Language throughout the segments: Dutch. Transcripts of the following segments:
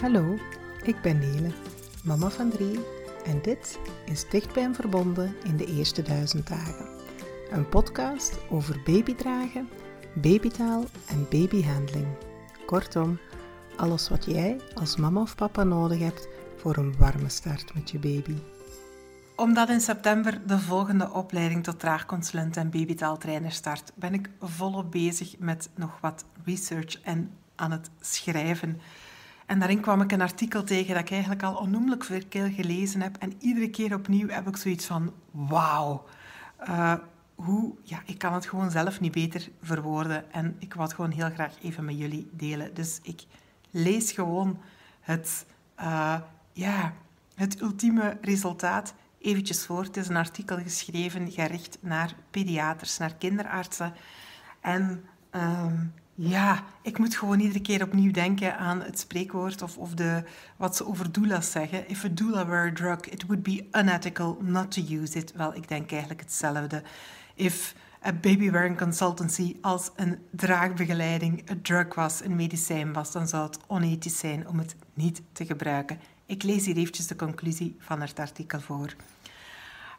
Hallo, ik ben Nele, mama van drie en dit is Dichtbij en Verbonden in de eerste duizend dagen. Een podcast over babydragen, babytaal en babyhandling. Kortom, alles wat jij als mama of papa nodig hebt voor een warme start met je baby. Omdat in september de volgende opleiding tot draagconsulent en babytaaltrainer start, ben ik volop bezig met nog wat research en aan het schrijven. En daarin kwam ik een artikel tegen dat ik eigenlijk al onnoemelijk veel gelezen heb. En iedere keer opnieuw heb ik zoiets van: wauw. Uh, hoe, ja, ik kan het gewoon zelf niet beter verwoorden. En ik wou het gewoon heel graag even met jullie delen. Dus ik lees gewoon het, uh, ja, het ultieme resultaat eventjes voor. Het is een artikel geschreven gericht naar pediaters, naar kinderartsen. En um, ja, ik moet gewoon iedere keer opnieuw denken aan het spreekwoord of, of de, wat ze over doulas zeggen. If a doula were a drug, it would be unethical not to use it. Wel, ik denk eigenlijk hetzelfde. If a baby wearing consultancy als een draagbegeleiding een drug was, een medicijn was, dan zou het onethisch zijn om het niet te gebruiken. Ik lees hier eventjes de conclusie van het artikel voor.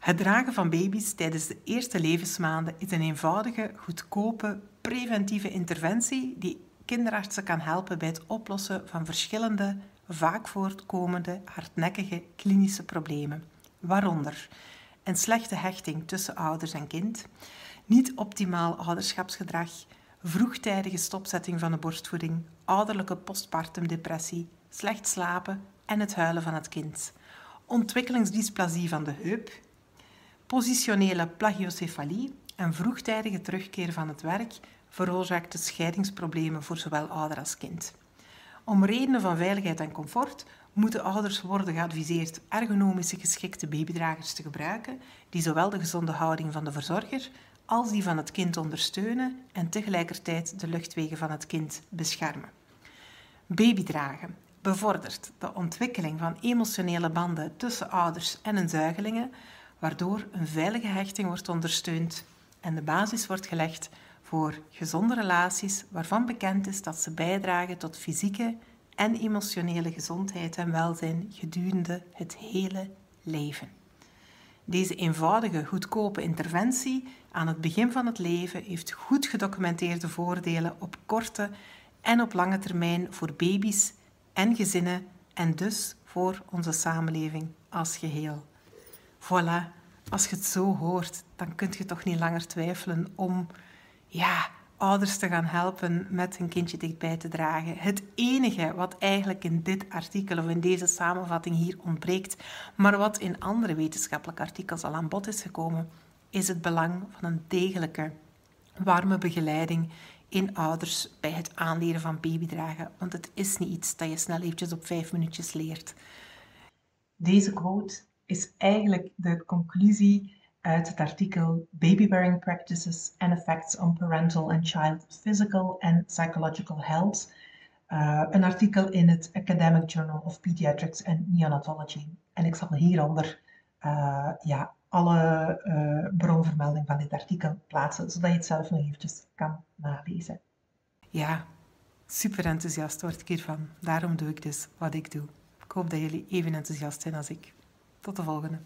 Het dragen van baby's tijdens de eerste levensmaanden is een eenvoudige, goedkope, preventieve interventie die kinderartsen kan helpen bij het oplossen van verschillende, vaak voortkomende, hardnekkige klinische problemen, waaronder een slechte hechting tussen ouders en kind, niet optimaal ouderschapsgedrag, vroegtijdige stopzetting van de borstvoeding, ouderlijke postpartum depressie, slecht slapen en het huilen van het kind, ontwikkelingsdysplasie van de heup, positionele plagiocefalie en vroegtijdige terugkeer van het werk veroorzaakte scheidingsproblemen voor zowel ouder als kind. Om redenen van veiligheid en comfort moeten ouders worden geadviseerd ergonomische geschikte babydragers te gebruiken, die zowel de gezonde houding van de verzorger als die van het kind ondersteunen en tegelijkertijd de luchtwegen van het kind beschermen. Babydragen bevordert de ontwikkeling van emotionele banden tussen ouders en hun zuigelingen, waardoor een veilige hechting wordt ondersteund en de basis wordt gelegd voor gezonde relaties waarvan bekend is dat ze bijdragen tot fysieke en emotionele gezondheid en welzijn gedurende het hele leven. Deze eenvoudige, goedkope interventie aan het begin van het leven heeft goed gedocumenteerde voordelen op korte en op lange termijn voor baby's en gezinnen en dus voor onze samenleving als geheel. Voilà, als je het zo hoort, dan kun je toch niet langer twijfelen om ja, ouders te gaan helpen met hun kindje dichtbij te dragen. Het enige wat eigenlijk in dit artikel of in deze samenvatting hier ontbreekt, maar wat in andere wetenschappelijke artikels al aan bod is gekomen, is het belang van een degelijke, warme begeleiding in ouders bij het aanleren van babydragen. Want het is niet iets dat je snel eventjes op vijf minuutjes leert. Deze quote is eigenlijk de conclusie uit het artikel Baby Bearing Practices and Effects on Parental and Child Physical and Psychological Health. Uh, een artikel in het Academic Journal of Pediatrics and Neonatology. En ik zal hieronder uh, ja, alle uh, bronvermelding van dit artikel plaatsen, zodat je het zelf nog eventjes kan nalezen. Ja, super enthousiast word ik hiervan. Daarom doe ik dus wat ik doe. Ik hoop dat jullie even enthousiast zijn als ik. Tot de volgende.